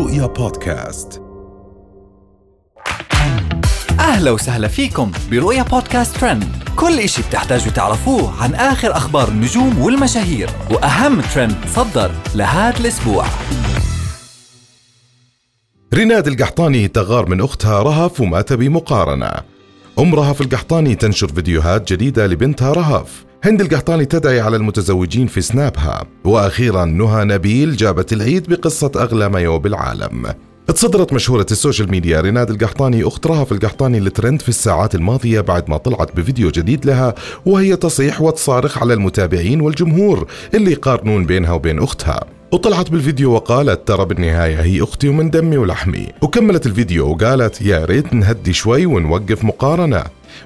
رؤيا بودكاست. أهلا وسهلا فيكم برؤيا بودكاست ترند. كل إشي بتحتاجوا تعرفوه عن آخر أخبار النجوم والمشاهير وأهم ترند صدر لهذا الأسبوع. ريناد القحطاني تغار من أختها رهف ومات بمقارنة. أم رهف القحطاني تنشر فيديوهات جديدة لبنتها رهف. هند القحطاني تدعي على المتزوجين في سنابها. وأخيرا نهى نبيل جابت العيد بقصة أغلى مايو بالعالم تصدرت مشهورة ال social media ريناد القحطاني أخت رهف القحطاني الترند في الساعات الماضية بعد ما طلعت بفيديو جديد لها وهي تصيح وتصارخ على المتابعين والجمهور اللي يقارنون بينها وبين أختها. وطلعت بالفيديو وقالت ترى بالنهاية هي أختي ومن دمي ولحمي. وكملت الفيديو وقالت يا ريت نهدي شوي ونوقف مقارنة.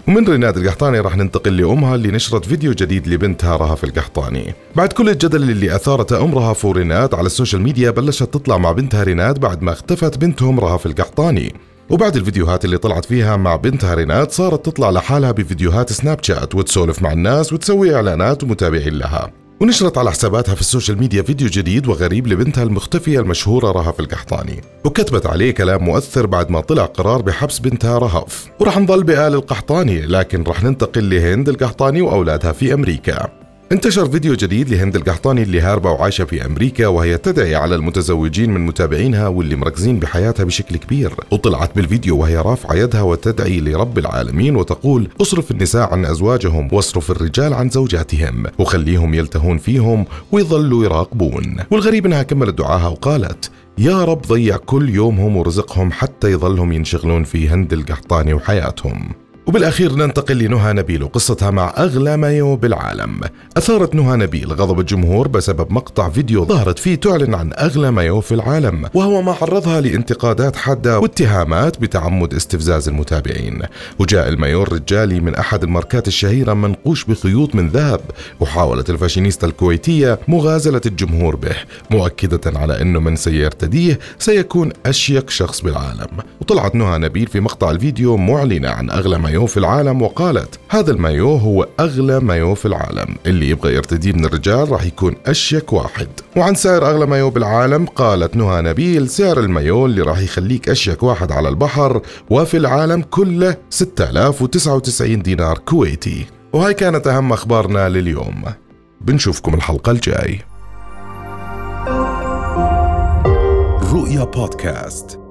ومن ريناد القحطاني راح ننتقل لأمها اللي نشرت فيديو جديد لبنتها رهف القحطاني. بعد كل الجدل اللي أثارته أم رهف وريناد على ال social media بلشت تطلع مع بنتها ريناد بعد ما اختفت بنتهم رهف القحطاني. وبعد الفيديوهات اللي طلعت فيها مع بنتها ريناد صارت تطلع لحالها بفيديوهات سناب شات وتسولف مع الناس وتسوي إعلانات ومتابعين لها. ونشرت على حساباتها في ال social media فيديو جديد وغريب لبنتها المختفية المشهورة رهف القحطاني وكتبت عليه كلام مؤثر بعد ما طلع قرار بحبس بنتها رهف. ورح نضل بآل القحطاني لكن رح ننتقل لهند القحطاني وأولادها في أمريكا. انتشر فيديو جديد لهند القحطاني اللي هاربة وعايشة في أمريكا وهي تدعي على المتزوجين من متابعينها واللي مركزين بحياتها بشكل كبير. وطلعت بالفيديو وهي رافعة يدها وتدعي لرب العالمين وتقول اصرف النساء عن أزواجهم واصرف الرجال عن زوجاتهم وخليهم يلتهون فيهم ويظلوا يراقبون. والغريب إنها كملت دعاها وقالت يا رب ضيع كل يومهم ورزقهم حتى يظلهم ينشغلون في هند القحطاني وحياتهم. وبالأخير ننتقل لنهى نبيل وقصتها مع أغلى مايو بالعالم. أثارت نهى نبيل غضب الجمهور بسبب مقطع فيديو ظهرت فيه تعلن عن أغلى مايو في العالم، وهو ما عرضها لانتقادات حادة واتهامات بتعمد استفزاز المتابعين. وجاء المايو الرجالي من أحد الماركات الشهيرة منقوش بخيوط من ذهب، وحاولت الفاشينيستا الكويتية مغازلة الجمهور به، مؤكدة على إنه من سيرتديه سيكون أشيك شخص بالعالم. وطلعت نهى نبيل في مقطع الفيديو معلنة عن أغلى مايو مايو في العالم وقالت هذا المايو هو أغلى مايو في العالم. اللي يبغى يرتديه من الرجال راح يكون أشيك واحد. وعن سعر أغلى مايو بالعالم قالت نهى نبيل سعر المايو اللي راح يخليك أشيك واحد على البحر وفي العالم كله 6099 دينار كويتي. وهاي كانت أهم أخبارنا لليوم. بنشوفكم الحلقة الجاي. رؤيا بودكاست.